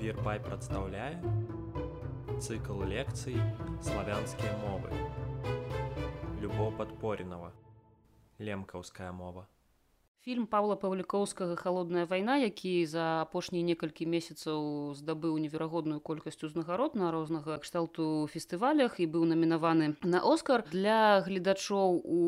Вірпай прадстаўляе цыкл лекцый славянскія мовы. Любоў падпорінава. Лемкаўская мова. Фільм Павла Паўлікоўскага халодная вайна, які за апошнія некалькі месяцаў здабыў неверагодную колькасць узнагарод на рознага кшталту фестывалях і быў намінаваны на Оскар для гледачоў у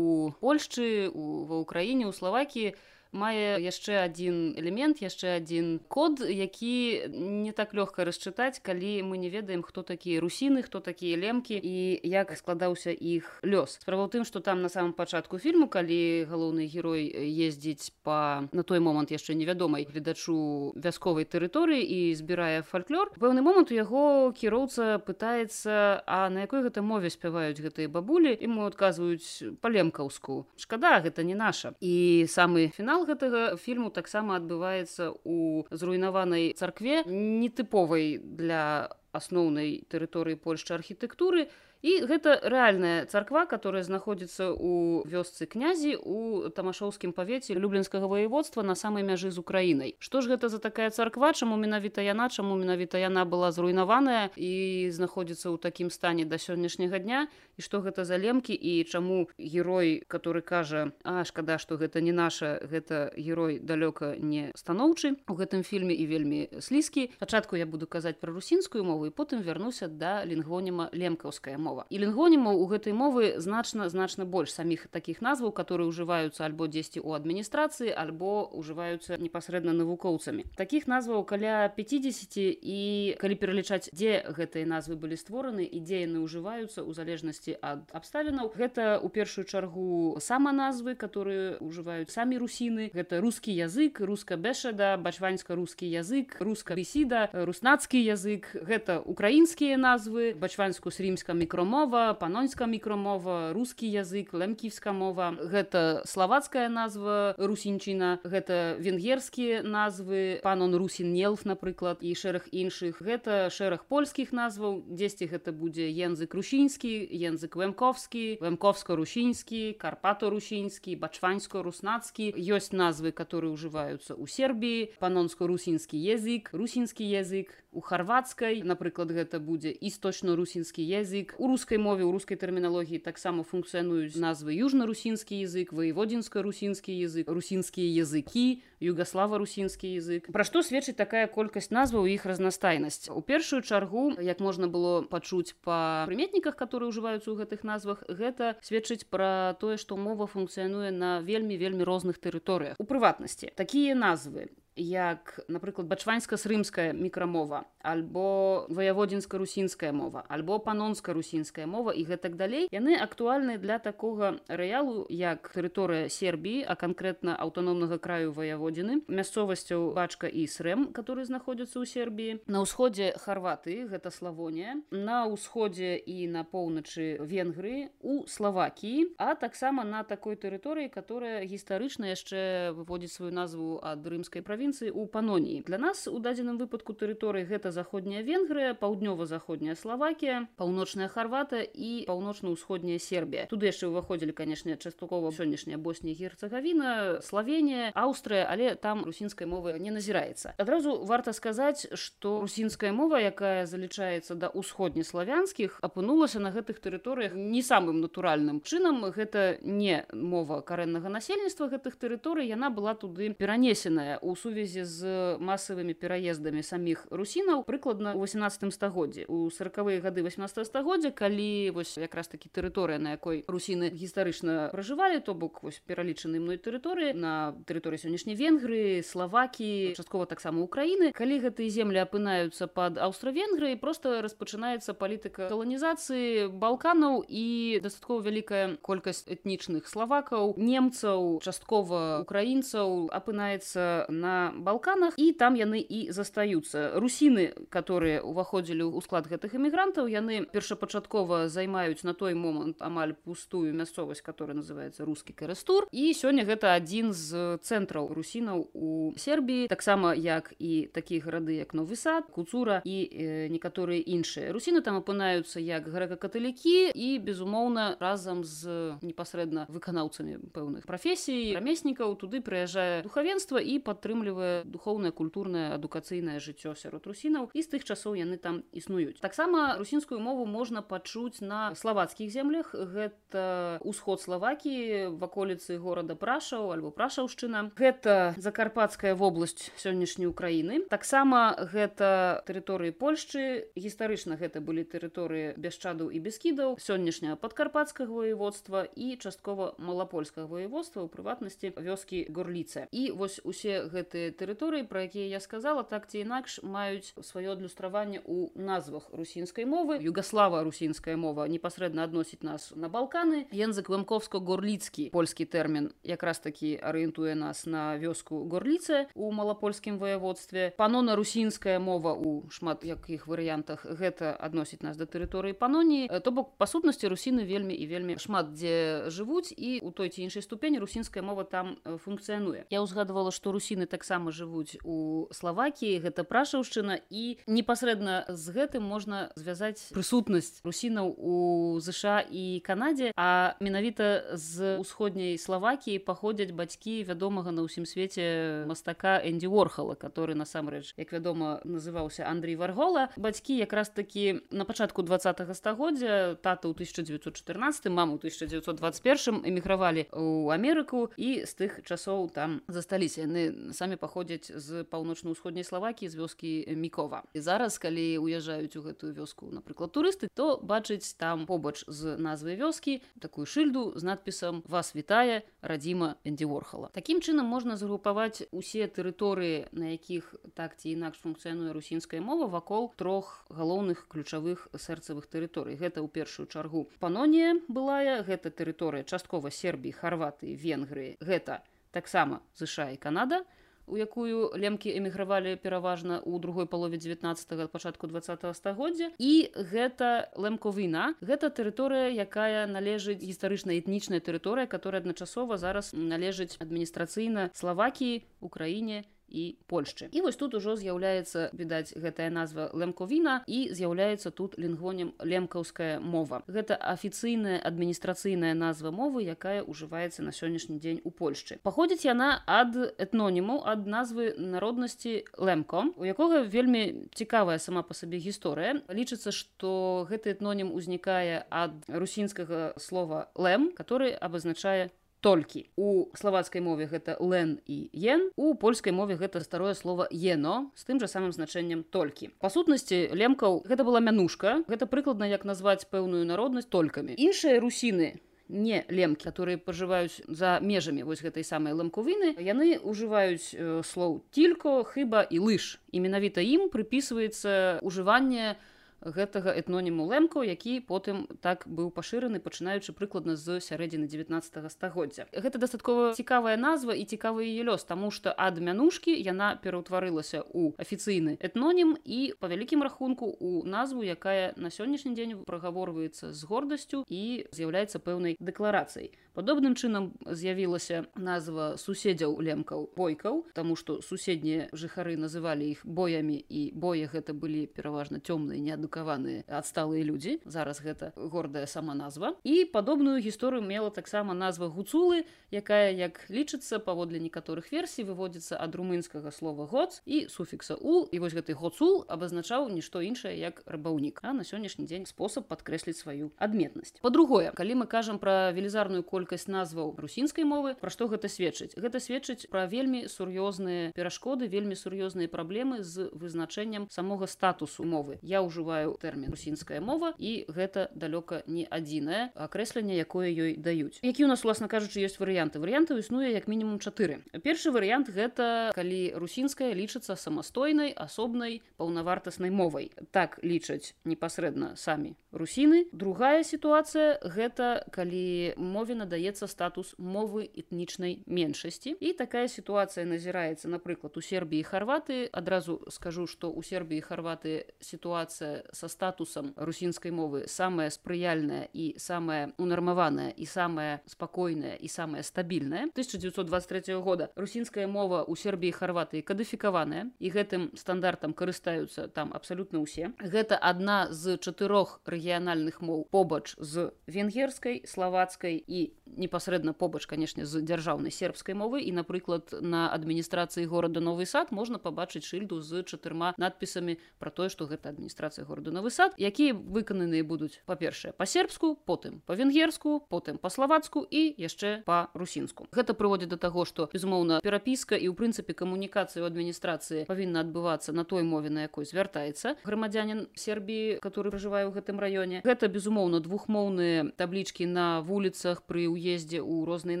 Польшчы, ва ўкраіне, у Славакіі, мае яшчэ адзін элемент яшчэ адзін код які не так лёгка расчытаць калі мы не ведаем хто такія русіны хто такія лемкі і як складаўся іх лёс. Справа ў тым што там на самом пачатку фільму калі галоўны герой ездзіць па на той момант яшчэ невядомай гледачу вясковай тэрыторыі і збірае фальклор пэўны момант у яго кіроўца пытаецца а на якой гэта мове спяваюць гэтыя бабулі ему адказваюць па-лемкаўску. Шкада гэта не наша. І самы фінал фінал гэтага фільму таксама адбываецца у зруйнаванай царкве нетыповай для асноўнай тэрыторыі польшчы архітэктуры і гэта рэальная царква которая знаходзіцца у вёсцы князі у тамашоўскім павеце люблінскага воеводства на самай мяжы з украінай што ж гэта за такая царква чаму менавіта яна? Чаму менавіта яна была зруйнаваная і знаходзіцца ў такім стане да сённяшняга дня? І што гэта за лемкі і чаму герой который кажа а шкада што гэта не наша гэта герой далёка не станоўчы у гэтым фільме і вельмі слізкі. Пачатку я буду казаць пра русінскую мову і потым вярнуся да лінгоніма лемкаўская мова мова. І лінгонімаў у гэтай мовы значна значна больш саміх такіх назваў которые ўжываюцца альбо дзесьці у адміністрацыі альбо ўжываюцца непасрэдна навукоўцамі. Таких назваў каля 50 і калі пералічаць дзе гэтыя назвы былі створаны і дзе яны ўжываюцца ў залежнасці ад абставінаў гэта у першую чаргу сама назвы которые ўжываюць самі русіны. Гэта рускі язык руска бешада бачваньска-рускі язык руска бесіда руснацкі язык. Гэта украінскія назвы бачваньску с рімска мікро мікромова паноньска мікромова рускі язык лэмківска мова. Гэта славацкая назва русінчына гэта венгерскія назвы панон русін нелф напрыклад і шэраг іншых. Гэта шэраг польскіх назваў дзесьці гэта будзе янзык русінскі янзык вэмковскі вэмковска-русінскі карпато-русінскі бачваньско-руснацкі. Ёсць назвы которые ўжываюцца ў сербіі. Панонско-русінскі язык русінскі язык. У харвацкай напрыклад гэта будзе істочно-русінскі язык. У рускай мове у рускай тэрміналогіі таксама функцыянуюць назвы южна-русінскі язык воеводзінска-русінскі язык русінскія языкі югаслава-русінскі язык. Пра што сведчыць такая колькасць назваў іх разнастайнасць у першую чаргу як можна было пачуць па прыметніках которые ўжываюцца ў гэтых назвах гэта сведчыць пра тое што мова функцыянуе на вельмі вельмі розных тэрыторыях. У прыватнасці такія назвы як напрыклад бачваньска-срымская мікрамова альбо ваяводзінска-русінская мова альбо панонска-русінская мова і гэтак далей яны актуальны для такога рэалу як тэрыторыя сербіі а канкрэтна аўтаномнага краю ваяводзіны мясцовасцяў бачка і срэм который знаходзіцца ў сербіі. На ўсходзе харваты гэта славонія на ўсходзе і на поўначы венгры у славакіі а таксама на такой тэрыторыі которая гістарычна яшчэ выводзіць сваю назву ад рымскай правінцыі правінцыі ў паноніі для нас у дадзеным выпадку тэрыторыі гэта заходняя венгрыя паўднёва-заходняя славакія паўночная харвата і паўночна-ўсходняя сербія туды яшчэ ўваходзілі канешне часткова сённяшняя босния герцагавіна славенія Аўстрыя але там русінскай мовы не назіраецца адразу варта сказаць что русінская мова якая залічаецца да ўсходнеславянскіх апынулася на гэтых тэрыторыях не самым натуральным чынам. Гэта не мова карэннага насельніцтва гэтых тэрыторый яна была туды перанесеная. У сувязі сувязі з масавымі пераездамі саміх русінаў прыкладна у 18 стагоддзе у сороквыя гады 18 стагоддзя калі вось якраз такі тэрыторыя на якой русіны гістарычна пражывалі то бок вось пералічаны мной тэрыторыі на тэрыторыі сённяшняй венгры славакі часткова таксама украіны. Калі гэтыя землі апынаюцца под аўстра-венгрыі просто распачынаецца палітыка каланізацыі балканаў і дастаткова вялікая колькасць этнічных славакаў немцаў часткова украінцаў апынаецца на балканах і там яны і застаюцца. Русіны которые уваходзілі ў склад гэтых эмігрантаў яны першапачаткова займаюць на той момант амаль пустую мясцовасць которая называется русский карыстур і сёння гэта адзін з цэнтраў русінаў у сербіі таксама як і такія гарады як новы сад куцура і э, некаторыя іншыя. Русіны там апынаюцца як грэка-каталікі і безумоўна разам з непасрэдна выканаўцамі пэўных прафесій рамеснікаў туды прыязджае духавенства і падтрымлівае утрымлівае духоўнае культурнае адукацыйнае жыццё сярод русінаў і з тых часоў яны там існуюць таксама русінскую мову можна пачуць на славацкіх землях. Гэта усход славакі ваколіцы горада прашаў альбо прашаўшчына. Гэта закарпатская вобласць сённяшняй украіны. Таксама гэта тэрыторыі польшчы. Гістарычна гэта былі тэрыторыі бясчадаў і бескідаў сённяшняга падкарпатскага воеводства і часткова малапольскага воеводства у прыватнасці вёскі горліца. І вось усе гэтыя тэрыторыі про якія я сказала так ці інакш маюць сваё адлюстраванне у назвах русінскай мовы югаслава русінская мова непасрэдна адносіць нас на балканы. Янзык вымковско горліцкі польскі тэрмін якраз такі арыентуе нас на вёску горліцы у малапольскім воеводстве. Панона русінская мова у шмат якіх варыянтах гэта адносіць нас да тэрыторыі паноніі то бок па сутнасці русіны вельмі і вельмі шмат дзе жывуць і у той ці іншай ступені русінская мова там функцыянуе я ўзгадывала што русіны таксама жывуць у славакіі гэта прашаўшчына і непасрэдна з гэтым можна звязаць прысутнасць русінаў у ЗША і канадзе а менавіта з усходняй славакіі паходзяць бацькі вядомага на ўсім свеце мастака энди орхала который насамрэч як вядома называўся Андрей варгола. Бацькі якраз такі на пачатку два стагоддзя тата ў 1914 маму 1921 эмігравалі у Амерыку і з тых часоў там засталіся. Яны самі паходзяць з паўночна-ўсходняй славакі з вёскі мікова. І зараз калі уязджаюць у гэтую вёску напрыклад турысты то бачыць там побач з назвай вёскі такую шыльду з надпісам вас вітае радзіма эндіворхала такім чынам можна згрупаваць усе тэрыторыі на якіх так ці інакш функцыянуе русінская мова вакол трох галоўных ключавых сэрцавых тэрыторый. Гэта ў першую чаргу панонія былая гэта тэрыторыя часткова сербіі харваты венгрыі гэта таксама ЗША і канада у якую лемкі эмігравалі пераважна ў другой палове 19 пачатку 20 стагоддзя. І гэта лэмковіна гэта тэрыторыя якая належыць гістарычна этнічная тэрыторыя которая адначасова зараз належыць адміністрацыйна славакіі украіне і і Польшчы. І вось тут ужо з'яўляецца відаць гэтая назва лэмковіна і з'яўляецца тут лінгвонем лемкаўская мова. Гэта афіцыйная адміністрацыйная назва мовы, якая ўжываецца на сённяшні дзень у Польшчы. Паходзіць яна ад этноніму ад назвы народнасці лэмком, у якога вельмі цікавая сама па сабе гісторыя. лічыцца, што гэты этнонім узнікае ад русінскага слова лэм, который абазначае толькі у славацкай мове гэта лен і ен у польскай мове гэта старое слово ено з тым жа самым значэннем толькі па сутнасці лемкаў гэта была мянушка гэта прыкладна як назваць пэўную народнасць толькамі іншыя русіны не лемкі которые пажываюць за межамі вось гэтай самай ламкувіны яны ўжываюць э, слоў тілько хіба і лыж і менавіта ім прыпісваецца ўжыванне у гэтага этноніму лэмку які потым так быў пашыраны пачынаючы прыкладна з сярэдзіны 19 стагоддзя. Гэта дастаткова цікавая назва і цікавы яе лёс таму што ад мянушкі яна пераўтварылася ў афіцыйны этнонім і па вялікім рахунку у назву якая на сённяшні дзень прагаворваецца з гордасцю і з'яўляецца пэўнай дэкларацыяй. Падобным чынам з'явілася назва суседзяў лемкаў бойкаў, таму што суседнія жыхары называлі іх боямі і боі гэта былі пераважна цёмныя неадукаваныя адсталыя людзі. Зараз гэта гордая сама назва. І падобную гісторыю мела таксама назва гуцулы, якая як лічыцца паводле некаторых версій выводзіцца ад румынскага слова гоц і суфікса у і вось гэты гоцул абазначаў нішто іншае як рабаўнік. А на сённяшні дзень спосаб падкрэсліць сваю адметнасць. Па-другое, калі мы кажам пра велізарную колькасць назваў русінскай мовы пра што гэта сведчыць гэта сведчыць пра вельмі сур'ёзныя перашкоды вельмі сур'ёзныя праблемы з вызначэннем самога статусу мовы я ўжываю тэрмін русінская мова і гэта далёка не адзінае акрэсленне якое ёй даюць. Які у нас уласна кажучы ёсць варыянты? Варыянты існуе як мінімум чатыры. Першы варыянт гэта калі русінская лічыцца самастойнай асобнай паўнавартаснай мовай. Так лічаць непасрэдна самі русіны. Другая сітуацыя гэта калі мове надае надаецца статус мовы этнічнай меншасці. І такая сітуацыя назіраецца напрыклад у сербіі харваты. Адразу скажу што у сербіі харваты сітуацыя са статусам русінскай мовы самая спрыяльная і самая унармаваная і самая спакойная і самая стабільная 1923 года. Русінская мова ў сербіі харватыі кадыфікаваная і гэтым стандартам карыстаюцца там абсалютна ўсе гэта адна з чатырох рэгіянальных моў. Побач з венгерскай славацкай і непасрэдна побач канешне з дзяржаўнай сербскай мовы. І напрыклад на адміністрацыі горада новы сад можна пабачыць шыльду з чатырма надпісамі про тое што гэта адміністрацыя гораду новы сад якія выкананыя будуць па-першае па-сербску потым па-венгерску потым па-славацку і яшчэ па-русінску. Гэта прыводзіць да таго што безумоўна перапіска і ў прынцыпе камунікацыі ў адміністрацыі павінна адбывацца на той мове на якой звяртаецца грамадзянин сербіі который пражывае ў гэтым раёне. Гэта безумоўна двухмоўныя таблічкі на вуліцах пры ўездзе ў розныя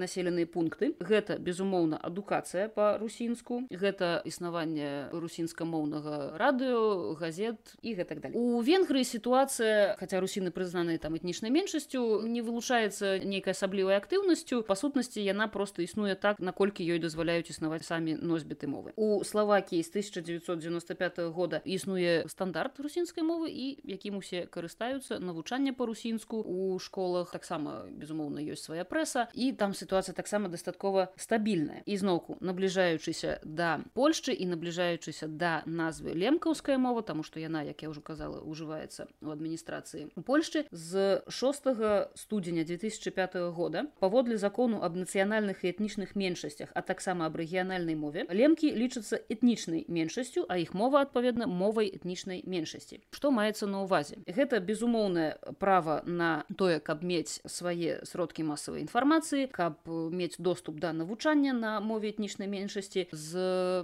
населеныя пункты. Гэта безумоўна адукацыя па-русінску. Гэта існаванне русінскамоўнага радыё газет і гэтак далее у венгрыі сітуацыя хаця русіны прызнаны там этнічнай меншасцю не вылучаецца нейкай асаблівай актыўнасцю па сутнасці яна просто існуе так наколькі ёй дазваляюць існаваць самі носьбіты мовы. У словакіі з 1995 года існуе стандарт русінскай мовы і якім усе карыстаюцца навучанне па-русінску у школах таксама безумоўна ёсць свая прэса і там сітуацыя таксама дастаткова стабільная. Ізноўку набліжаючыся да польшчы і набліжаючыся да назвы лемкаўская мова тому что яна як я ўжо казала ужываецца у адміністрацыі у польшчы з 6 студзеня 2005 года паводле закону аб нацыянальных і этнічных меншасцях а таксама аб рэгіянальнай мове лемкі лічацца этнічнай меншасцю а іх мова адпаведна мовай этнічнай меншасці. Што маецца на ўвазе? Гэта безумоўнае права на тое каб мець свае сродкі масавай інфармацыі каб мець доступ да навучання на мове этнічнай меншасці. З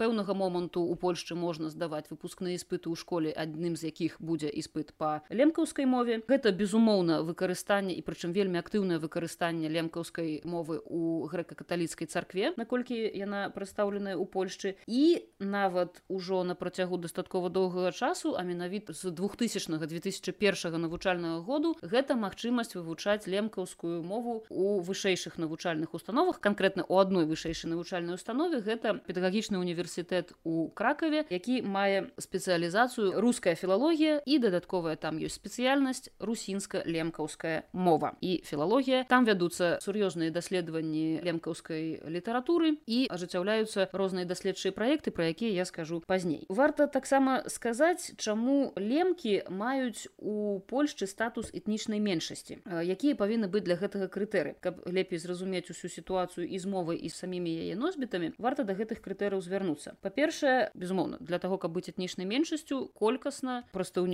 пэўнага моманту у польшчы можна здаваць выпускныя іспыты ў школе адным з якіх будзе іспыт па лемкаўскай мове. Гэта безумоўна выкарыстанне і прычым вельмі актыўнае выкарыстанне лемкаўскай мовы у грэка-каталіцкай царкве наколькі яна прадстаўленая ў польшчы. І нават ужо на працягу дастаткова доўгага часу а менавіта з 2000 2001 навучальнага году гэта магчымасць вывучаць лемкаўскую мову у вышэйшых навучальных установах. Канкрэтна у адной вышэйшай навучальнай установе гэта педагагічны універсітэт у кракаве які мае спецыялізацыю руская філалогія і дадатковая там ёсць спецыяльнасць русінска-лемкаўская мова. І філалогія там вядуцца сур'ёзныя даследаванні лемкаўскай літаратуры і ажыццяўляюцца розныя даследчыя праекты пра якія я скажу пазней варта таксама сказаць чаму лемкі маюць у польшчы статус этнічнай меншасці якія павінны быць для гэтага крытэры. Каб лепей зразумець усю сітуацыю і з мовай і самімі яе носьбітамі варта да гэтых крытэраў звярнуцца. Па-першае безумоўна для того каб быць этнічнай меншасцю колькасна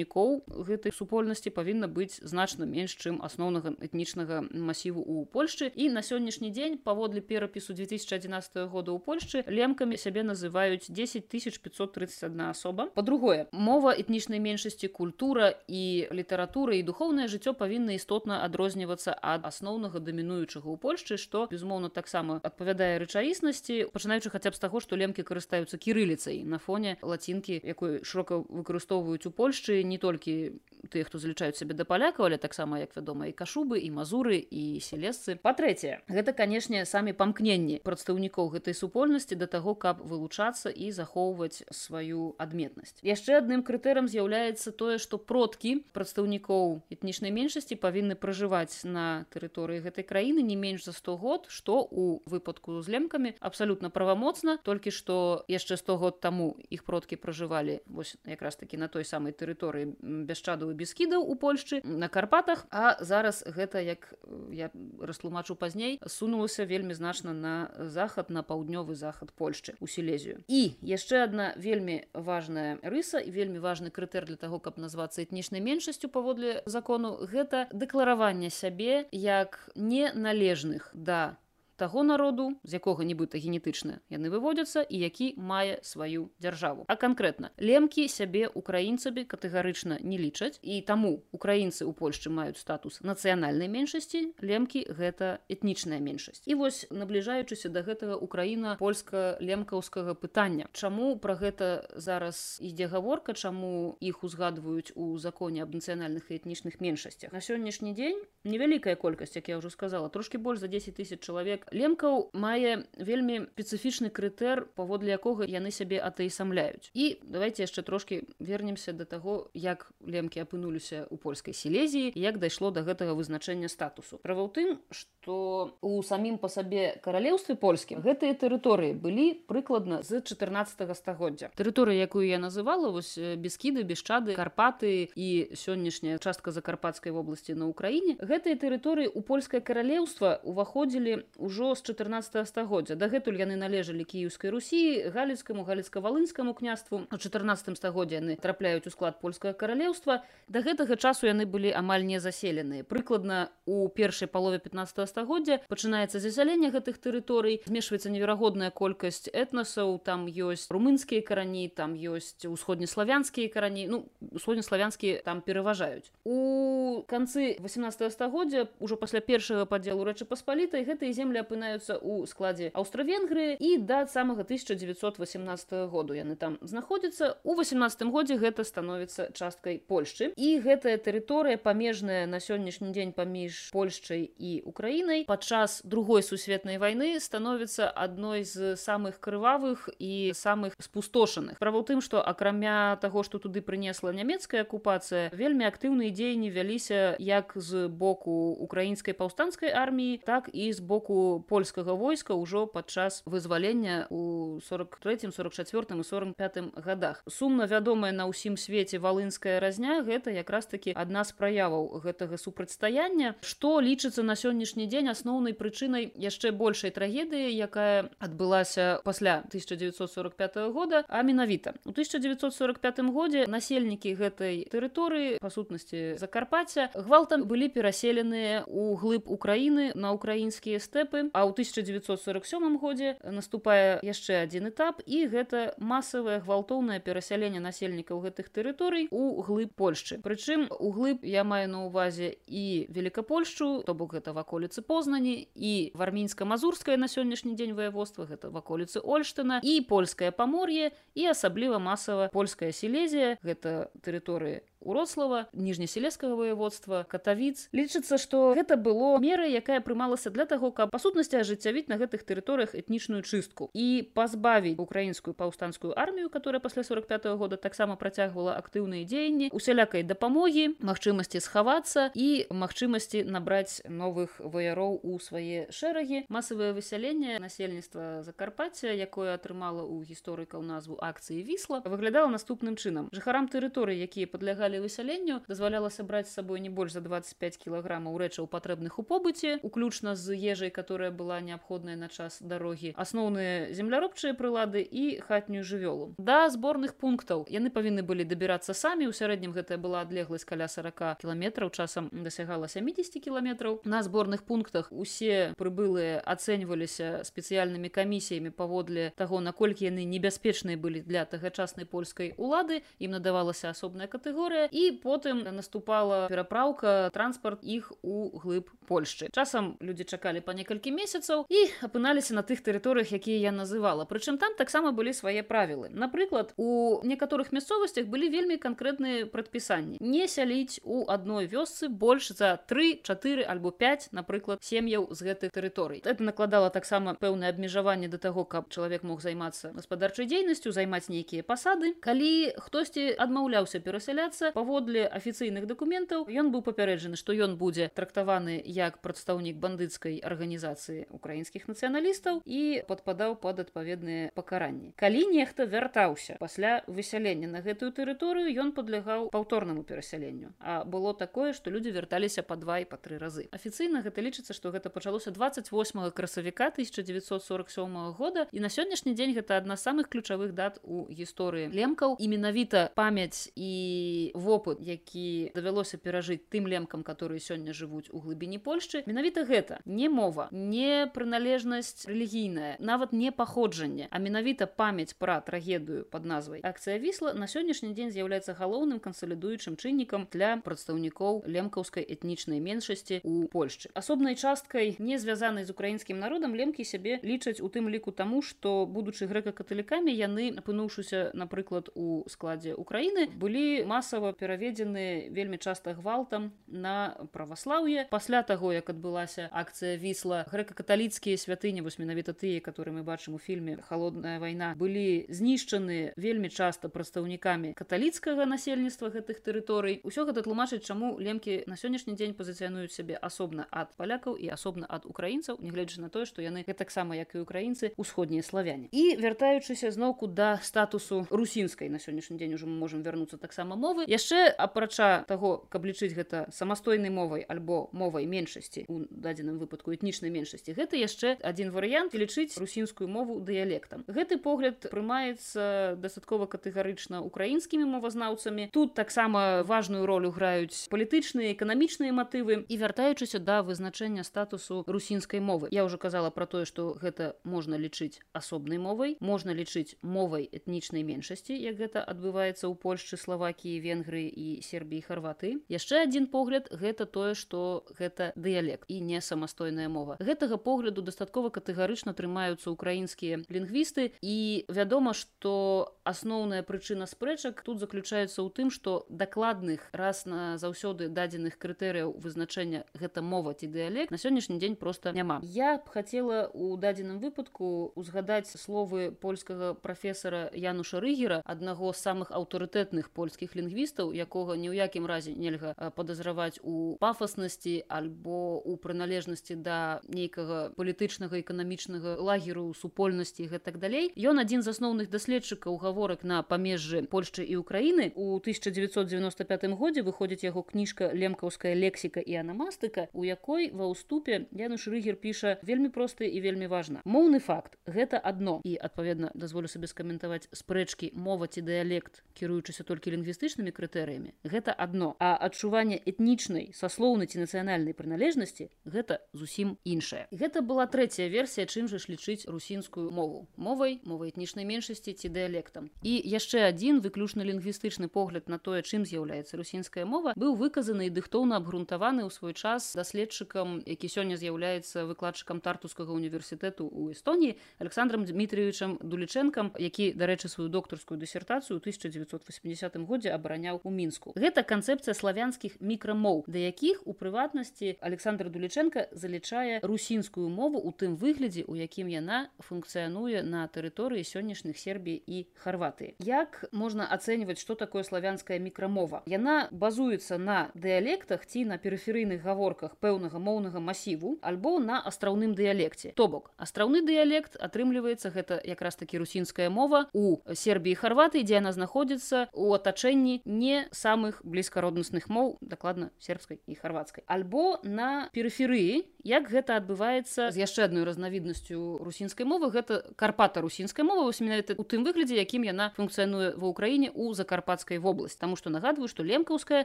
прадстаўнікоў гэтай супольнасці павінна быць значна менш чым асноўнага этнічнага масіву у польшчы. І на сённяшні дзень паводле перапісу 2011 года ў польшчы лемкамі сябе называюць 10 531 асоба. По-другое мова этнічнай меншасці культура і літаратура і духовнае жыццё павінна істотна адрознівацца ад асноўнага дамінуючага ў польшчы што безумоўна таксама адпавядае рэчаіснасці пачынаючы хаця б з таго што лемкі карыстаюцца кірыліцай на фоне лацінкі якой шырока выкарыстоўваюць у польшчы не толькі тыя хто залічаюць сябе да палякаў але таксама як вядома і кашубы і мазуры і селесцы. Па-трэцяе гэта канешне самі памкненні прадстаўнікоў гэтай супольнасці да таго каб вылучацца і захоўваць сваю адметнасць яшчэ адным крытэрам з'яўляецца тое што продкі прадстаўнікоў этнічнай меншасці павінны пражываць на тэрыторыі гэтай краіны не менш за 100 год што у выпадку з лемкамі абсалютна правамоцна толькі што яшчэ 100 год таму іх продкі пражывалі вось якраз такі на той самай тэрыторыі бясчадаў бескідаў у польшчы на карпатах. А зараз гэта як я растлумачу пазней сунулася вельмі значна на захад на паўднёвы захад польшчы у сілезію. І яшчэ одна вельмі важная рыса і вельмі важны крытэр для того каб назвацца этнічнай меншасцю паводле закону гэта дэклараванне сябе як неналежных да таго народу з якога нібыта генетычна яны выводзяцца і які мае сваю дзяржаву. А канкрэтна лемкі сябе украінцамі катэгарычна не лічаць і таму украінцы ў польшчы маюць статус нацыянальнай меншасці лемкі гэта этнічная меншасць. І вось набліжаючыся да гэтага украіна польска лемкаўскага пытання. Чаму пра гэта зараз ідзе гаворка чаму іх узгадваюць у законе аб нацыянальных і этнічных меншасцях? На сённяшні дзень невялікая колькасць як я ўжо сказала трошки больш за 10 тысяч чалавек лемкаў мае вельмі спецыфічны крытэр паводле якога яны сябе атаісамляюць. І давайте яшчэ трошки вернемся до таго як лемкі апынуліся у польскай сілезіі як дайшло до гэтага вызначэння статусу. Права ў тым что у самім па сабе каралеўстве польскім гэтыя тэрыторыі былі прыкладна з 14 стагоддзя. Тэрыторыя якую я называла вось бескіды бесчады карпаты і сённяшняя частка закарпатскай вобласці на ўкраіне гэтыя тэрыторыі у польскае каралеўства уваходзілі ўжо з 14 стагоддзя. Дагэтуль яны належалі кіеўскай русі галіцкаму галіцка-валынскаму княству. У 14 стагоддзе яны трапляюць у склад польскага каралеўства. Да гэтага часу яны былі амаль не заселеныя прыкладна у першай палове 15 стагоддзя пачынаецца засяленне гэтых тэрыторый змешваецца неверагодная колькасць этнасаў там ёсць румынскія карані там ёсць усходнеславянскія карані. Ну усходнеславянскія там пераважаюць. У канцы 18 стагоддзя ўжо пасля першага падзелу рэчы паспалітай гэтыя землі апынаюцца ў складзе аўстра-венгрыі і да самага 1918 году. Яны там знаходзяцца. У 18 годзе гэта становіцца часткай польшчы. І гэтая тэрыторыя памежная на сённяшні дзень паміж польшчай і украінай падчас другой сусветнай вайны становіцца адной з самых крывавых і самых спустошаных. Права ў тым што акрамя таго што туды прынесла нямецкая акупацыя вельмі актыўныя дзеянні вяліся як з боку украінскай паўстанцкай арміі так і з боку польскага войска ўжо падчас вызвалення у 43 44 і 45 годах сумна вядомая на ўсім свеце валынская разня гэта якраз таки адна з праяваў гэтага супрацьстаяння. Што лічыцца на сённяшні дзень асноўнай прычынай яшчэ большай трагедыі якая адбылася пасля 1945 года а менавіта. У 1945 годзе насельнікі гэтай тэрыторыі па сутнасці закарпацця гвалтам былі пераселеныя у глыб Украіны на украінскія стэпы а ў 1947 годзе наступае яшчэ адзін этап і гэта масавае гвалтоўнае перасяленне насельнікаў гэтых тэрыторый у глыб Польшчы. Прычым у глыб я маю на увазе і великкапольшчу то бок гэта ваколіцы познані і вармінска-мазурская на сённяшні дзень ваяводства гэта ваколіцы ольштына і польскае памор'е і асабліва масава польская сілезія гэта тэрыторыі урослава ніжнеселескага воеводства катавіц лічыцца што гэта было мера якая прымалася для таго каб па сутнасці ажыццявіць на гэтых тэрыторыях этнічную чыстку і пазбавіць украінскую паўстанцкую армію которая пасля 45 -го года таксама працягвала актыўныя дзеянні усялякай дапамогі магчымасці схавацца і магчымасці набраць новых ваяроў у свае шэрагі. Масавае высяленне насельніцтва закарпацця якое атрымала ў гісторыкаў назву акцыі вісла выглядала наступным чынам. Жыхарам тэрыторыі якія падлягалі дазвалялі высяленню дазвалялася браць з сабой не больш за 25 кілаграмаў рэчаў патрэбных у побыце уключна з ежай которая была неабходная на час дарогі асноўныя земляробчыя прылады і хатнюю жывёлу. Да зборных пунктаў яны павінны былі дабірацца самі у сярэднім гэтая была адлегласць каля 40 кіламетраў часам дасягала 70 кіламетраў. На зборных пунктах усе прыбылыя ацэньваліся спецыяльнымі камісіямі паводле таго наколькі яны небяспечныя былі для тагачаснай польскай улады ім надавалася асобная катэгорыя гісторыя і потым наступала перапраўка транспарт іх у глыб Польшчы. Часам людзі чакалі па некалькі месяцаў і апыналіся на тых тэрыторыях якія я называла. Прычым там таксама былі свае правілы. Напрыклад у некаторых мясцовасцях былі вельмі канкрэтныя прадпісанні. Не сяліць у адной вёсцы больш за 34 альбо 5 напрыклад сем'яў з гэтых тэрыторый это накладала таксама пэўнае абмежаванне да таго каб чалавек мог займацца гаспадарчай дзейнасцю займаць нейкія пасады. Калі хтосьці адмаўляўся перасяляцца паводле афіцыйных дакументаў ён быў папярэджаны што ён будзе трактаваны як прадстаўнік бандыцкай арганізацыі украінскіх нацыяналістаў і падпадаў под адпаведныя пакаранні калі нехта вяртаўся. Пасля высялення на гэтую тэрыторыю ён падлягаў паўторнаму перасяленню. А было такое што людзі вярталіся па два і па тры разы. Афіцыйна гэта лічыцца што гэта пачалося 28 красавіка 1947 года і на сённяшні дзень гэта адна з самых ключавых дат у гісторыі лемкаў. І менавіта памяць і вопыт які давялося перажыць тым лемкам которые сёння жывуць у глыбіні польшчы менавіта гэта. Не мова не прыналежнасць рэлігійная нават не паходжанне а менавіта памяць пра трагедыю под назвай. Акцыя вісла на сённяшні дзень з'яўляецца галоўным кансалідуючым чыннікам для прадстаўнікоў лемкаўскай этнічнай меншасці у польшчы. Асобнай часткай не звязанай з украінскім народам лемкі сябе лічаць у тым ліку таму што будучы грэка-каталікамі яны апынуўшыся напрыклад у складзе Украіны былі масава пераведзены вельмі часта гвалтам на праваслаўе. Пасля таго як адбылася акцыя вісла грэка-каталіцкія святыні вось менавіта тыя которые мы бачым у фільме холодная вайна былі знішчаны вельмі часта прадстаўнікамі каталіцкага насельніцтва гэтых тэрыторый. Усё гэта тлумачыць чаму лемкі на сённяшні дзень пазіцыянуюць сябе асобна ад палякаў і асобна ад украінцаў нягледзячы на тое што яны гэтаксама як і украінцы усходнія славяне. І вяртаючыся зноўку да статусу русінскай на сённяшні дзень уже мы можемм вярнуцца таксама мовы яшчэ апрача таго каб лічыць гэта самастойнай мовай альбо мовай меншасці у дадзеным выпадку этнічнай меншасці гэта яшчэ адзін варыянт лічыць русінскую мову дыялектам. Гэты погляд прымаецца дастаткова катэгарычна украінскімі мовазнаўцамі. Тут таксама важную ролю граюць палітычныя эканамічныя матывы і вяртаючыся да вызначэння статусу русінскай мовы. Я уже казала про тое что гэта можна лічыць асобнай мовай можна лічыць мовай этнічнай меншасці як гэта адбываецца ў польшчы славакіі венгрыі і сербіі харваты. Яшчэ один погляд гэта тое что гэта дыялект і не самастойная мова. Гэтага погляду дастаткова катэгарычна трымаюцца украінскія лінгвісты і вядома что асноўная прычына спрэчак тут заключаецца ў тым что дакладных раз на заўсёды дадзеных крытэрыяў вызначэння гэта мова ці дыялект на сённяшні дзень просто няма. Я б хацела у дадзеным выпадку узгадаць словы польскага прафесара януша рыгера аднаго з самых аўтарытэтных польскіх лінгвістаў якога ні ў якім разе нельга падазраваць у пафаснасці альбо у прыналежнасці да нейкага палітычнага эканамічнага лагеру супольнасці гэтак далей. Ён адзін з асноўных даследчыкаў гаворак на памежжы польшчы і украіны. У 1995 годзе выходзіць яго кніжка лемкаўская лексіка і анамастыка у якой ва ўступе януш рыгер піша вельмі просты і вельмі важна. Моўны факт гэта адно. І адпаведна дазволю сабе скаментаваць спрэчкі мова ці дыялект кіруючыся толькі лінгвістычнымі крытэрыямі гэта адно. А адчуванне этнічнай саслоўнай ці нацыянальнай прыналежнасці гэта зусім іншая гэта была трэцяя версія чым жа ж лічыць русінскую мову. Мовай мовай этнічнай меншасці ці дыялектам і яшчэ адзін выключна лінгвістычны погляд на тое чым з'яўляецца русінская мова быў выказаны і дыхтоўна абгрунтаваны ў свой час даследчыкам які сёння з'яўляецца выкладчыкам тартускага універсітэту ў эстоніі александром дмитриевичам дулічэнкам які дарэчы сваю доктарскую дысертацыю 1980 годзе абараняў у мінску. Гэта канцэпцыя славянскіх мікрамоў да якіх у прыватнасці александр дуліченко залічае русінскую мову у тым выглядзе у якім яна функцыянуе на тэрыторыі сённяшніх сербій і харваты як можна ацэньваць что такое славянская мікрамова яна базуецца на дыялектах ці на перыферыйных гаворках пэўнага моўнага масіву альбо на астраўным дыялекце то бок астраўны дыялект атрымліваецца гэта якраз таки русінская мова у сербіі харваты дзе яна знаходзіцца у атачэнні не самых блізкароднасных моў дакладна сербскай і харвацкай альбо на перыферыі як гэта адбываецца з яшчэ адной разнавіднасцю русінскай мовы гэта карпата русінская мова менавіта у тым выглядзе якім яна функцыянуе ва ўкраіне у закарпатскай вобласць таму што нагадваю што лемкаўская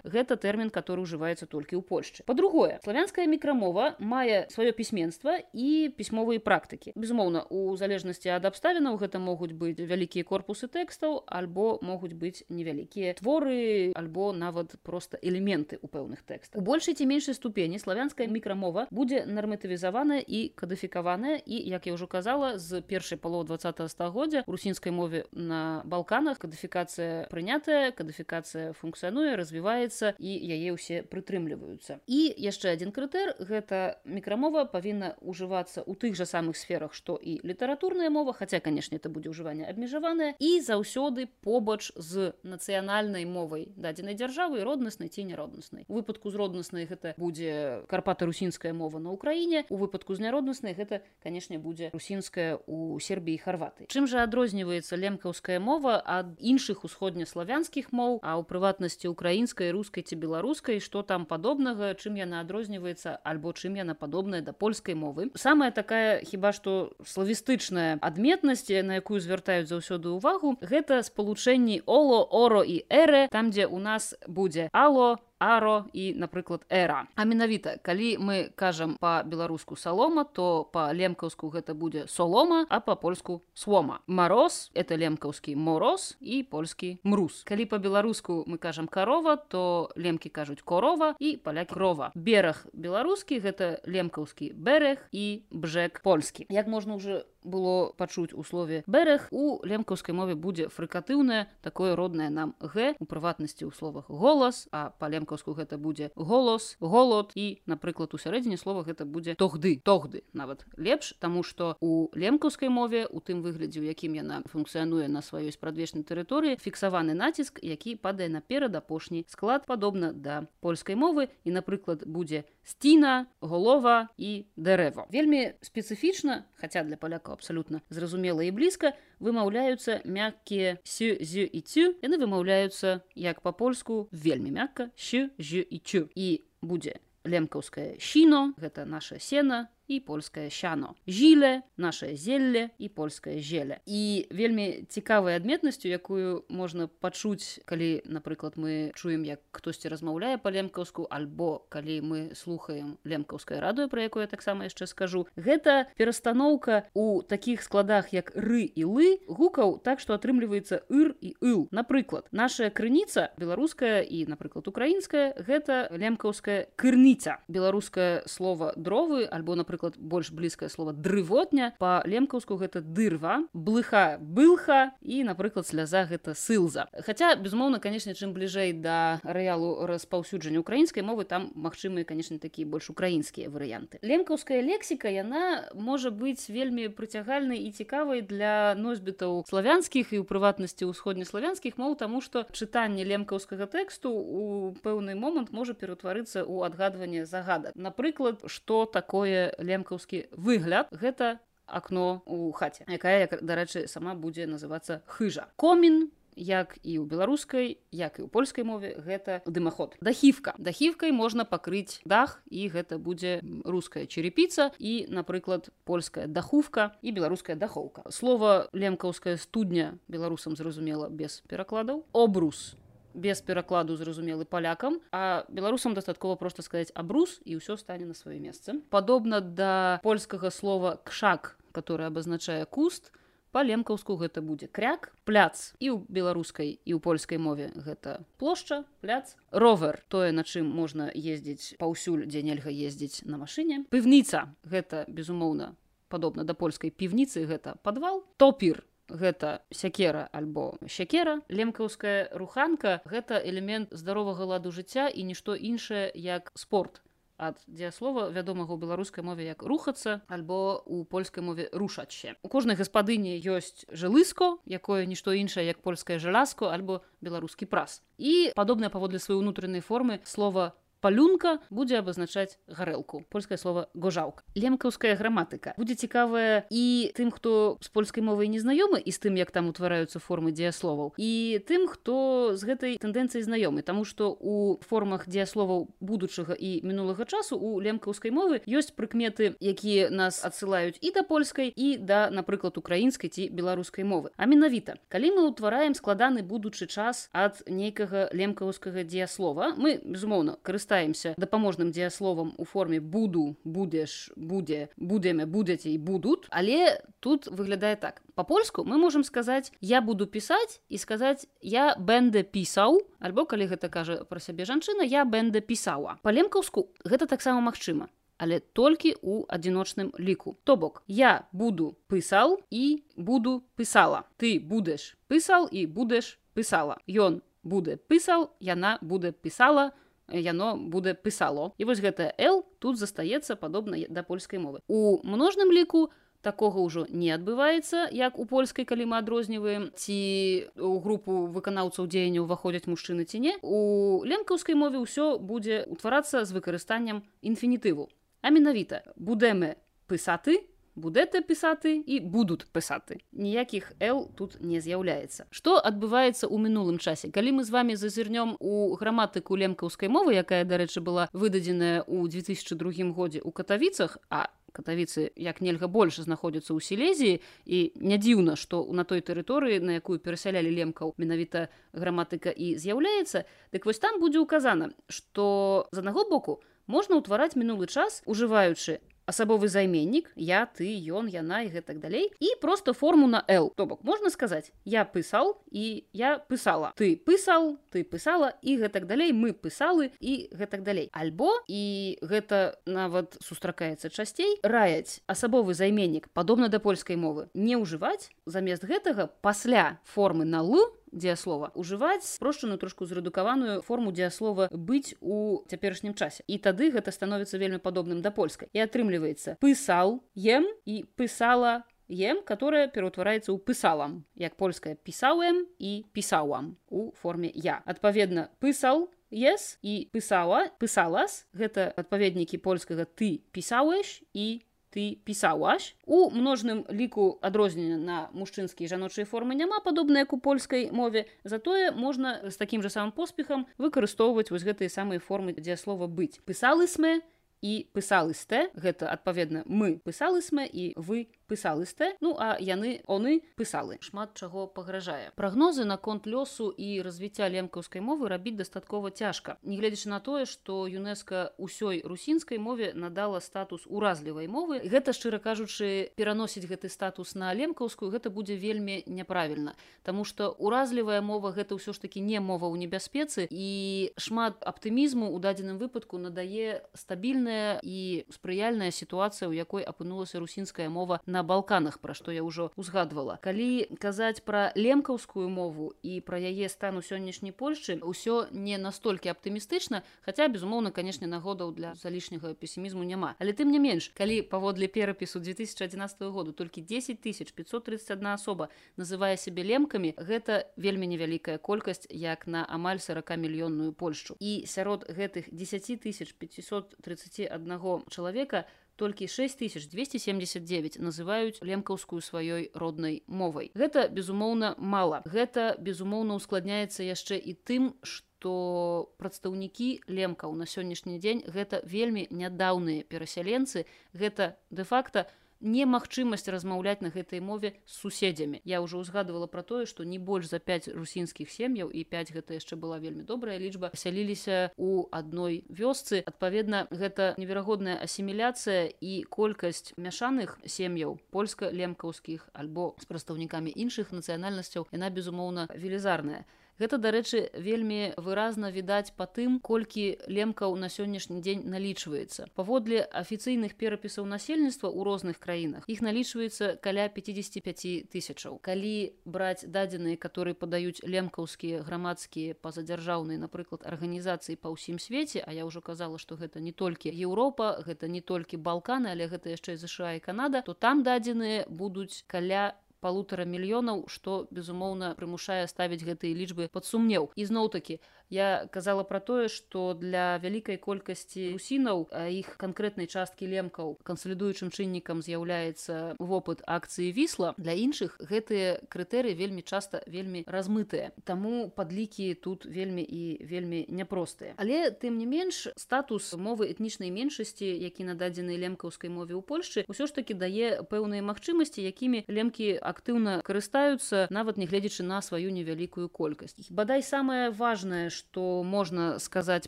гэта тэрмін который ўжываецца толькі ў польшчы. По-другое славянская мікрамова мае сваё пісьменства і пісьмовыя практыкі. Безумоўна у залежнасці ад абставінаў гэта могуць быць вялікія корпусы тэкстаў альбо могуць быць невялікія творы альбо нават просто элементы у пэўных тэкстах. У большай ці меншай ступені славянская мікрамова будзе нарматывізаваная і кадыфікаваная і як я ўжо казала з першай паловы два стагоддзя русінскай мове на балканах кадыфікацыя прынятая кадыфікацыя функцыянуе развіваецца і яе ўсе прытрымліваюцца і яшчэ один крытэр гэта мікрамова павінна ўжывацца ў тых жа самых сферах што і літаратурная мова хаця канешне это будзе ўжыванне абмежаванае і заўсёды побач з нацыянальнай мовай дадзенай дзяржавы роднаснай ці няроднаснай у выпадку з роднаснай гэта будзе карпата русінская мова на ўкраіне у выпадку з няродаснай гэта канешне будзе русінская у сербіі харваты чым жа адрозніваецца лемкаўская мова ад іншых усходнеславянскіх моў а ў прыватнасці украінскай рускай ці беларускай што там падобнага чым яна адрозніваецца альбо чым яна падобная да польскай мовы. Самая такая хіба што славістычная адметнасць на якую звяртаюць заўсёды ўвагу гэта спалучэнні оло оро і эры там дзе у нас будзе ало аро і напрыклад эра. А менавіта калі мы кажам по-беларуску салома то па-лемкаўску гэта будзе солома а па-польску слома мороз это лемкаўскі мороз і польскі мрус калі по-беларуску мы кажам карова то лемкі кажуць корова і паляк крова. Бераг беларускі гэта лемкаўскі берег і бжэк польскі. Як можна уже было пачуць у слове берег у лемкаўскай мове будзе фрыкатыўнае такое роднае нам г у прыватнасці ў словах голас а па лемкаўску гэта будзе голос голод і напрыклад у сярэдзіне слова гэта будзе тогды тогды нават. Лепш таму што у лемкаўскай мове у тым выглядзе у якім яна функцыянуе на сваёй спрадвечнай тэрыторыі фіксаваны націск які падае наперад апошні склад падобна да польскай мовы. І напрыклад будзе сціна голова і дрэва вельмі спецыфічна хаця для палякаў абсалютна зразумела і блізка вымаўляюцца мяккія сю зю і цю яны вымаўляюцца як па-польску вельмі мякка щ ж і чу і будзе лемкаўскае щіно гэта наша сена і польскае сяно жыле наше зелле і польскае зеле і вельмі цікавай адметнасцю якую можна пачуць калі напрыклад мы чуем як хтосьці размаўляе па лемкаўску альбо калі мы слухаем лемкаўскае радыё пра якое таксама яшчэ скажу гэта перастаноўка у такіх складах як ры і лы гукаў так што атрымліваецца ыр і ыл напрыклад наша крыніца беларуская і напрыклад украінская гэта лемкаўская кырніца беларускае слово дровы альбо напрыклад напрыклад больш блізкае слово дрывотня по лемкаўску гэта дырва блыха былха і напрыклад сляза гэта сылза хотя безумоўна канешне чым бліжэй да арэалу распаўсюджання украінскай мовы там магчымыя канешне такія больш украінскія варыянты. Лемкаўская лексіка яна можа быць вельмі прыцягальнай і цікавай для носьбітаў славянскіх і ў прыватнасці ўсходнеславянскіх моў таму што чытанне лемкаўскага тэксту у пэўны момант можа ператварыцца ў адгадванне загадак. Напрыклад что такое лемкаўскі выгляд. Гэта акно у хаце якая як дарэчы сама будзе называцца хыжа. Комін як і ў беларускай як і ў польскай мове гэта дымаход. Дахівка. Дахівкай можна пакрыць дах і гэта будзе руская черепіца і напрыклад польская дахувка і беларуская дахоўка. Слова лемкаўская студня беларусам зразумела без перакладаў. Обрус без перакладу зразумелы палякам а беларусам дастаткова просто сказаць абрус і ўсё стане на сваё месца падобна да польскага слова кшак который абазначае куст па-лемкаўску гэта будзе кряк пляц і ў беларускай і ў польскай мове гэта плошча пляц ровер тое на чым можна ездзіць паўсюль дзе нельга ездзіць на машыне пывніца гэта безумоўна падобна да польскай півніцы гэта падвал топір гэта сякера альбо сякера лемкаўская руханка гэта элемент здаровага ладу жыцця і нішто іншае як спорт. Ад дзеяслова вядомага ў беларускай мове як рухацца альбо у польскай мове рушачще у кожнай гаспадыні ёсць жылыско якое нішто іншае як польскае жалязко альбо беларускі прас. І падобнае паводле сваёй унутранай формы слова палюнка будзе абазначаць гарэлку польскае слово гожаўка лемкаўская граматыка. Будзе цікавая і тым хто з польскай мовай незнаёмы і з тым як там утвараюцца формы дзеясловаў і тым хто з гэтай тэндэнцыі знаёмы таму што у формах дзеясловаў будучага і мінулага часу у лемкаўскай мовы ёсць прыкметы якія нас адсылаюць і да польскай і да напрыклад украінскай ці беларускай мовы. А менавіта калі мы ўтвараем складаны будучы час ад нейкага лемкаўскага дзеяслова мы безумоўна карыстаем карыстаемся дапаможным дзеясловам у форме буду будзеш будзе будеме будзеце і будут але тут выглядае так. По-польску мы можемм сказаць я буду пісаць і сказаць я бэнда пісаў альбо калі гэта кажа пра сябе жанчына я бэнда пісала па-лемкаўску гэта таксама магчыма але толькі у адзіночным ліку. То бок я буду пысал і буду пысала ты будешь пысал і будешь пысала ён будзе пысал яна будзе пісала яно будзе пісало і вось гэта л тут застаецца падобна да польскай мовы. У множным ліку такога ўжо не адбываецца як у польскай калі мы адрозніваем ці у групу выканаўцаў дзеяння ўваходзяць мужчыны ці не. У ленкаўскай мове ўсё будзе утварацца з выкарыстаннем інфінітыву. А менавіта будеме пысаты будете пісати і будуть писати. Ніяких Л тут не з'яўляецца. Што адбываецца ў мінулым часе. Калі мы з вами зазірнём у граматыку лемкаўскай мовы, якая, дарэчы, была выдадзеная ў 2002 годзе ў катавіцах, а катавіцы як нельга больш знаходзяцца ў сілезіі і не дзіўна, што на той тэрыторыі, на якую перасялялі лемкаў менавіта граматыка і з'яўляецца, дык вось там будзе ўказана, што з аднаго боку можна ўтвараць мінулы час, ужываючы асабовы займеннік я ты ён яна і гэтак далей і просто форму на л то бок можна сказаць я пысал і я пысала ты пысал ты пысала і гэтак далей мы пысалы і гэтак далей. Альбо і гэта нават сустракаецца часцей раяць асабовы займеннік падобна да польскай мовы не ўжываць замест гэтага пасля формы на лу дзеяслова ужываць спрошчаную трошку зрэдукаваную форму дзеяслова быць у цяперашнім часе і тады гэта становіцца вельмі падобным да польскай. І атрымліваецца пысал ем і пысала ем которая пераўтвараецца ў пысалам як польская пісаўем і пісаўам у форме я адпаведна пысал ес і пысала пысалас гэта адпаведнікі польскага ты пісаўеш і ты пісаўаш у множным ліку адрознення на мужчынскія жаночыя формы няма падобна як у польскай мове затое можна з такім жа самым поспехам выкарыстоўваць вось гэтыя самыя формы дзе слова быць пысалы сме і пысалы сте гэта адпаведна мы пысалы сме і вы пысалысты ну а яны оны пысалы шмат чаго пагражае. Прагнозы наконт лёсу і развіцця лемкаўскай мовы рабіць дастаткова цяжка. Нягледзячы на тое што юнеска ўсёй русінскай мове надала статус уразлівай мовы гэта шчыра кажучы пераносіць гэты статус на лемкаўскую гэта будзе вельмі няправільна. Таму што уразлівая мова гэта ўсё ж таки не мова ў небяспецы і шмат аптымізму у дадзеным выпадку надае стабільная і спрыяльная сітуацыя у якой апынулася русінская мова на на балканах пра што я ўжо узгадвала калі казаць пра лемкаўскую мову і пра яе стан у сённяшняй польшчы ўсё не настолькі аптымістычна хаця безумоўна канешне нагодаў для залішняга песімізму няма. Але тым не менш калі паводле перапісу 2011 году толькі 10 тысяч 531 асоба называе сябе лемкамі гэта вельмі невялікая колькасць як на амаль 40 мільённую польшчу. І сярод гэтых 10 тысяч 531 чалавека у толькі 6279 называюць лемкаўскую сваёй роднай мовай. Гэта безумоўна мала. Гэта безумоўна ускладняецца яшчэ і тым, што прадстаўнікі лемкаў на сённяшні дзень гэта вельмі нядаўныя перасяленцы, гэта дэ-факта, немагчымасць размаўляць на гэтай мове з суседзямі. Я ўжо ўзгадывала пра тое што не больш за 5 русінскіх сем'яў і 5 гэта яшчэ была вельмі добрая лічба сяліліся у адной вёсцы. Адпаведна гэта неверагодная асіміляцыя і колькасць мяшаных сем'яў польска-лемкаўскіх альбо з прадстаўнікамі іншых нацыянальнасцяў яна безумоўна велізарная Гэта, дарэчы, вельмі выразна відаць па тым, колькі лемкаў на сённяшні дзень налічваецца. Паводле афіцыйных перапісаў насельніцтва ў розных краінах іх налічваецца каля 55 тысячаў. Калі браць дадзеныя, которые падаюць лемкаўскія грамадскія пазадзяржаўныя, напрыклад, арганізацыі па ўсім свеце, а я ўжо казала, што гэта не толькі Еўропа, гэта не толькі балканы, але гэта яшчэ ЗША і Канада, то там дадзеныя будуць каля полутора мільёнаў што безумоўна прымушае ставіць гэтыя лічбы пад сумнеў і зноў такі я казала про тое что для вялікай колькасці русінаў іх канкрэтнай часткі лемкаў кансалідуючым чыннікам з'яўляецца вопыт акцыі вісла для іншых гэтыя крытэры вельмі часта вельмі размытыя таму падлікі тут вельмі і вельмі няпростыя але тым не менш статус мовы этнічнай меншасці які нададзены лемкаўскай мове ў польшчы ўсё ж таки дае пэўныя магчымасці якімі лемкі актыўна карыстаюцца нават нягледзячы на сваю невялікую колькасць. Бадай самое важное што можна сказаць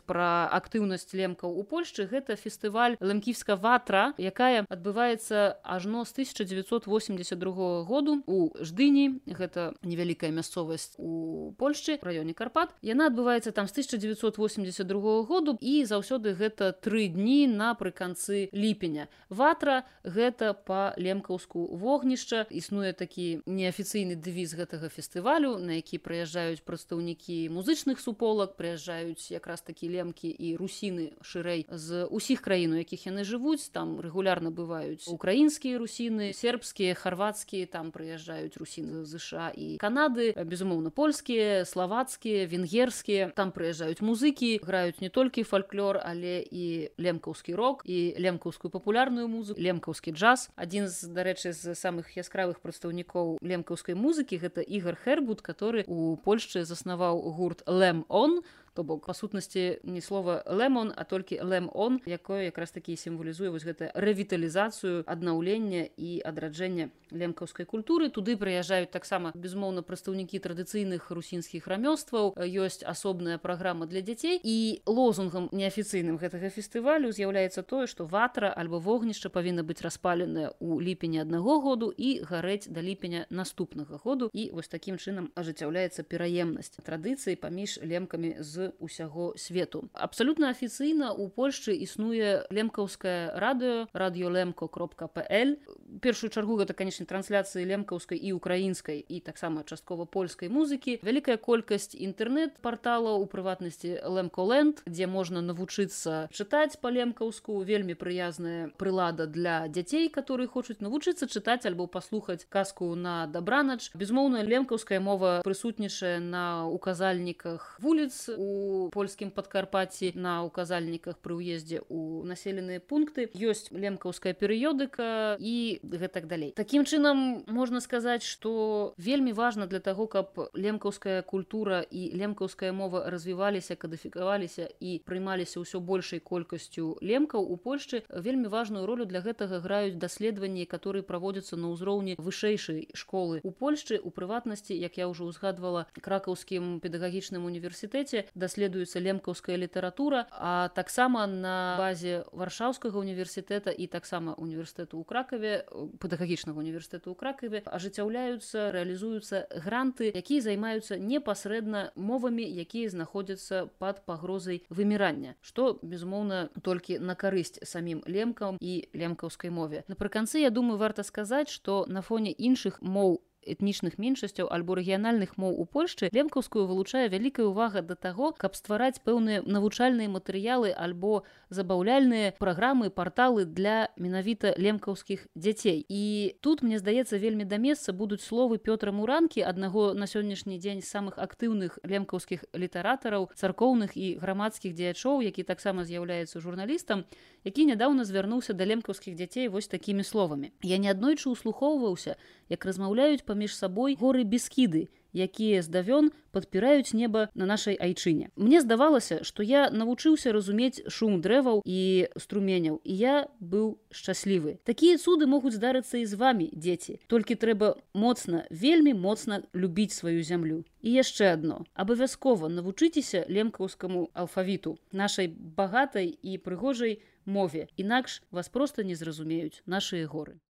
пра актыўнасць лемкаў у Польшчы гэта фестываль лэмківска ватра якая адбываецца ажно з 1982 году у ждыні. Гэта невялікая мясцовасць у Польшчы раёне карпат. Яна адбываецца там з 1982 году і заўсёды гэта тры дні напрыканцы ліпеня. Ватра гэта па лемкаўску вогнішча. Існуе такі неафіцыйны дэвіз гэтага фестывалю на які прыязджаюць прадстаўнікі музычных супол археолог прыязджаюць якраз такі лемкі і русіны шырэй з усіх краін у якіх яны жывуць там рэгулярна бываюць украінскія русіны сербскія харвацкія там прыязджаюць русіны ЗША і канады безумоўна польскія славацкія венгерскія там прыязджаюць музыкі граюць не толькі фальклор але і лемкаўскі рок і лемкаўскую папулярную музыку лемкаўскі джаз. Адзін з дарэчы з самых яскравых прадстаўнікоў лемкаўскай музыкі гэта ігар хэрбут который у польшчы заснаваў гурт лэм он sånn, то бок па сутнасці не слова лемон а толькі лем-он якое якраз такі сімвалізуе вось гэта рэвіталізацыю аднаўлення і адраджэння лемкаўскай культуры. Туды прыязджаюць таксама безумоўна прадстаўнікі традыцыйных русінскіх рамёстваў. Ёсць асобная праграма для дзяцей. І лозунгам неафіцыйным гэтага фестывалю з'яўляецца тое што ватра альбо вогнішча павінна быць распаленая ў ліпені аднаго году і гарэць да ліпеня наступнага году. І вось такім чынам ажыццяўляецца пераемнасць традыцыі паміж лемкамі з усяго свету. Абсалютна афіцыйна у польшчы існуе лемкаўскае радыё радыёлемко кропка пл першую чаргу гэта канечне трансляцыі лемкаўскай і украінскай і таксама часткова польскай музыкі. Вялікая колькасць інтэрнэт-парталаў у прыватнасці лэмколенд дзе можна навучыцца чытаць па-лемкаўску. Вельмі прыязная прылада для дзяцей которые хочуць навучыцца чытаць альбо паслухаць казку на дабранач безумоўна лемкаўская мова прысутнічае на указальніках вуліц у польскім падкарпаці на указальніках пры ўездзе у населеныя пункты. Ёсць лемкаўская перыёдыка і гэтак далей. Таким чынам можна сказаць что вельмі важно для того каб лемкаўская культура і лемкаўская мова развіваліся кадыфікаваліся і прымаліся ўсё большай колькасцю лемкаў у польшчы вельмі важную ролю для гэтага граюць даследаванні которые праводзяцца на ўзроўні вышэйшай школы у польшчы у прыватнасці як я ўжо узгадвала кракаўскім педагагічным універсітэце даследуецца лемкаўская літаратура а таксама на базе варшаўскага універсітэта і таксама універсітэту ў кракаве педагагічнага універсітэту ў кракаве ажыццяўляюцца рэалізуюцца гранты якія займаюцца непасрэдна мовамі якія знаходзяцца под пагрозай вымірання што безумоўна толькі на карысць самім лемкам і лемкаўскай мове. Напрыканцы я думаю варта сказаць што на фоне іншых моў этнічных меншасцяў альбо рэгіянальных моў у польшчы лемкаўскую вылучае вялікая ўвага да таго каб ствараць пэўныя навучальныя матэрыялы альбо забаўляльныя праграмы парталы для менавіта лемкаўскіх дзяцей. І тут мне здаецца вельмі да месца будуць словы пётра муранкі аднаго на сённяшні дзень самых актыўных лемкаўскіх літаратараў царкоўных і грамадскіх дзеячоў які таксама з'яўляецца журналістам які нядаўна звярнуўся да лемкаўскіх дзяцей вось такімі словамі. Я неаднойчы услухоўваўся як размаўляюць паміж сабой горы бескіды якія здавён падпіраюць неба на нашай айчыне. Мне здавалася што я навучыўся разумець шум дрэваў і струменяў і я быў шчаслівы. Такія цуды могуць здарыцца і з вами дзеці. Толькі трэба моцна вельмі моцна любіць сваю зямлю. І яшчэ адно. Абавязкова навучыцеся лемкаўскаму алфавіту нашай багатай і прыгожай мове інакш вас проста не зразумеюць нашыя горы